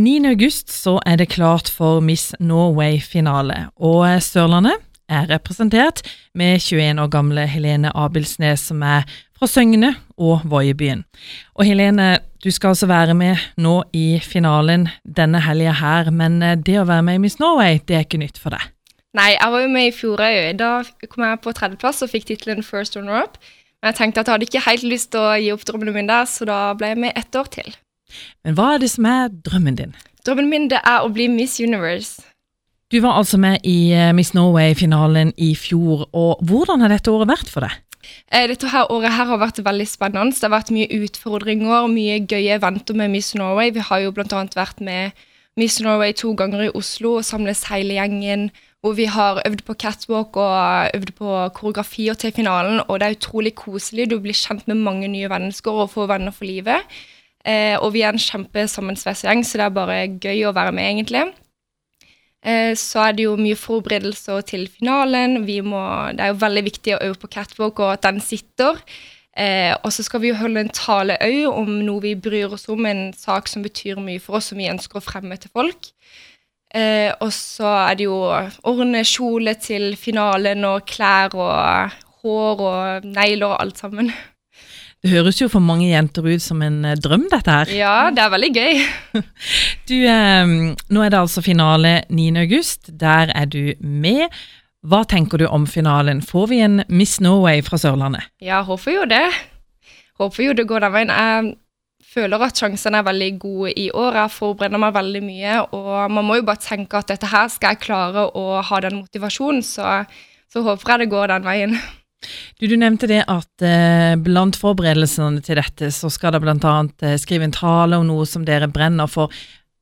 9. august så er det klart for Miss Norway-finale, og Sørlandet er representert med 21 år gamle Helene Abelsnes, som er fra Søgne og Voiebyen. Og Helene, du skal altså være med nå i finalen denne helga her, men det å være med i Miss Norway, det er ikke nytt for deg? Nei, jeg var jo med i fjor òg. Da kom jeg på tredjeplass og fikk tittelen First Runner Up. Men jeg tenkte at jeg hadde ikke helt lyst til å gi opp drømmene mine der, så da ble jeg med ett år til. Men hva er det som er drømmen din? Drømmen min det er å bli Miss Universe. Du var altså med i Miss Norway-finalen i fjor, og hvordan har dette året vært for deg? Dette her året her har vært veldig spennende. Det har vært mye utfordringer, mye gøye eventer med Miss Norway. Vi har jo bl.a. vært med Miss Norway to ganger i Oslo og samles hele gjengen. Hvor vi har øvd på catwalk og øvd på koreografier til finalen. Og det er utrolig koselig. Du blir kjent med mange nye mennesker og får venner for livet. Eh, og vi er en kjempesammensveisa gjeng, så det er bare gøy å være med, egentlig. Eh, så er det jo mye forberedelser til finalen. Må, det er jo veldig viktig å øve på catwalk og at den sitter. Eh, og så skal vi jo holde en tale òg om noe vi bryr oss om, en sak som betyr mye for oss, som vi ønsker å fremme til folk. Eh, og så er det jo ordne kjole til finalen og klær og hår og negler og alt sammen. Det høres jo for mange jenter ut som en eh, drøm, dette her. Ja, det er veldig gøy. du, eh, nå er det altså finale 9. august. Der er du med. Hva tenker du om finalen? Får vi en Miss Norway fra Sørlandet? Ja, håper jo det. Håper jo det går den veien. Jeg føler at sjansene er veldig gode i år. Jeg forbereder meg veldig mye, og man må jo bare tenke at dette her skal jeg klare å ha den motivasjonen, så, så håper jeg det går den veien. Du, du nevnte det at eh, blant forberedelsene til dette, så skal det bl.a. Eh, skrive en tale om noe som dere brenner for.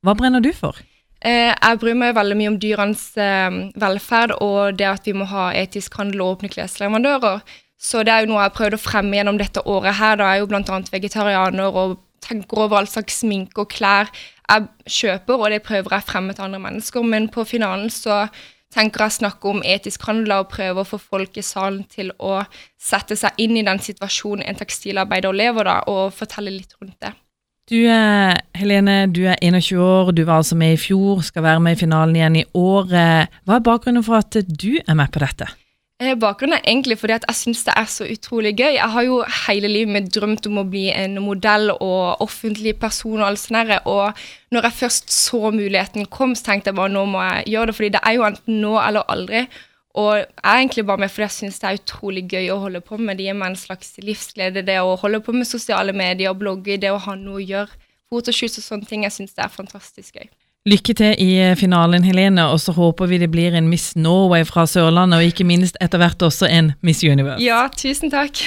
Hva brenner du for? Eh, jeg bryr meg veldig mye om dyrenes eh, velferd og det at vi må ha etisk handel og åpne klesleverandører. Så det er jo noe jeg har prøvd å fremme gjennom dette året her. Da er jo bl.a. vegetarianer og tenker over all slags sminke og klær jeg kjøper, og det prøver jeg fremme til andre mennesker. Men på finalen så tenker jeg å snakke om etisk handel og prøve å få folk i salen til å sette seg inn i den situasjonen en tekstilarbeider lever da, og fortelle litt rundt det. Du er, Helene, du er 21 år, du var altså med i fjor, skal være med i finalen igjen i år. Hva er bakgrunnen for at du er med på dette? Eh, bakgrunnen er egentlig fordi at jeg syns det er så utrolig gøy. Jeg har jo hele livet mitt drømt om å bli en modell og offentlig person. Og alt sånt og når jeg først så muligheten kom, så tenkte jeg bare nå må jeg gjøre det. fordi det er jo enten nå eller aldri. Og jeg er egentlig bare med fordi jeg syns det er utrolig gøy å holde på med. Det gir meg en slags livsglede, det å holde på med sosiale medier, blogge, det å ha noe å gjøre. Fotoshoots og sånne ting. Jeg syns det er fantastisk gøy. Lykke til i eh, finalen, Helene, og så håper vi det blir en Miss Norway fra Sørlandet, og ikke minst etter hvert også en Miss Universe. Ja, tusen takk.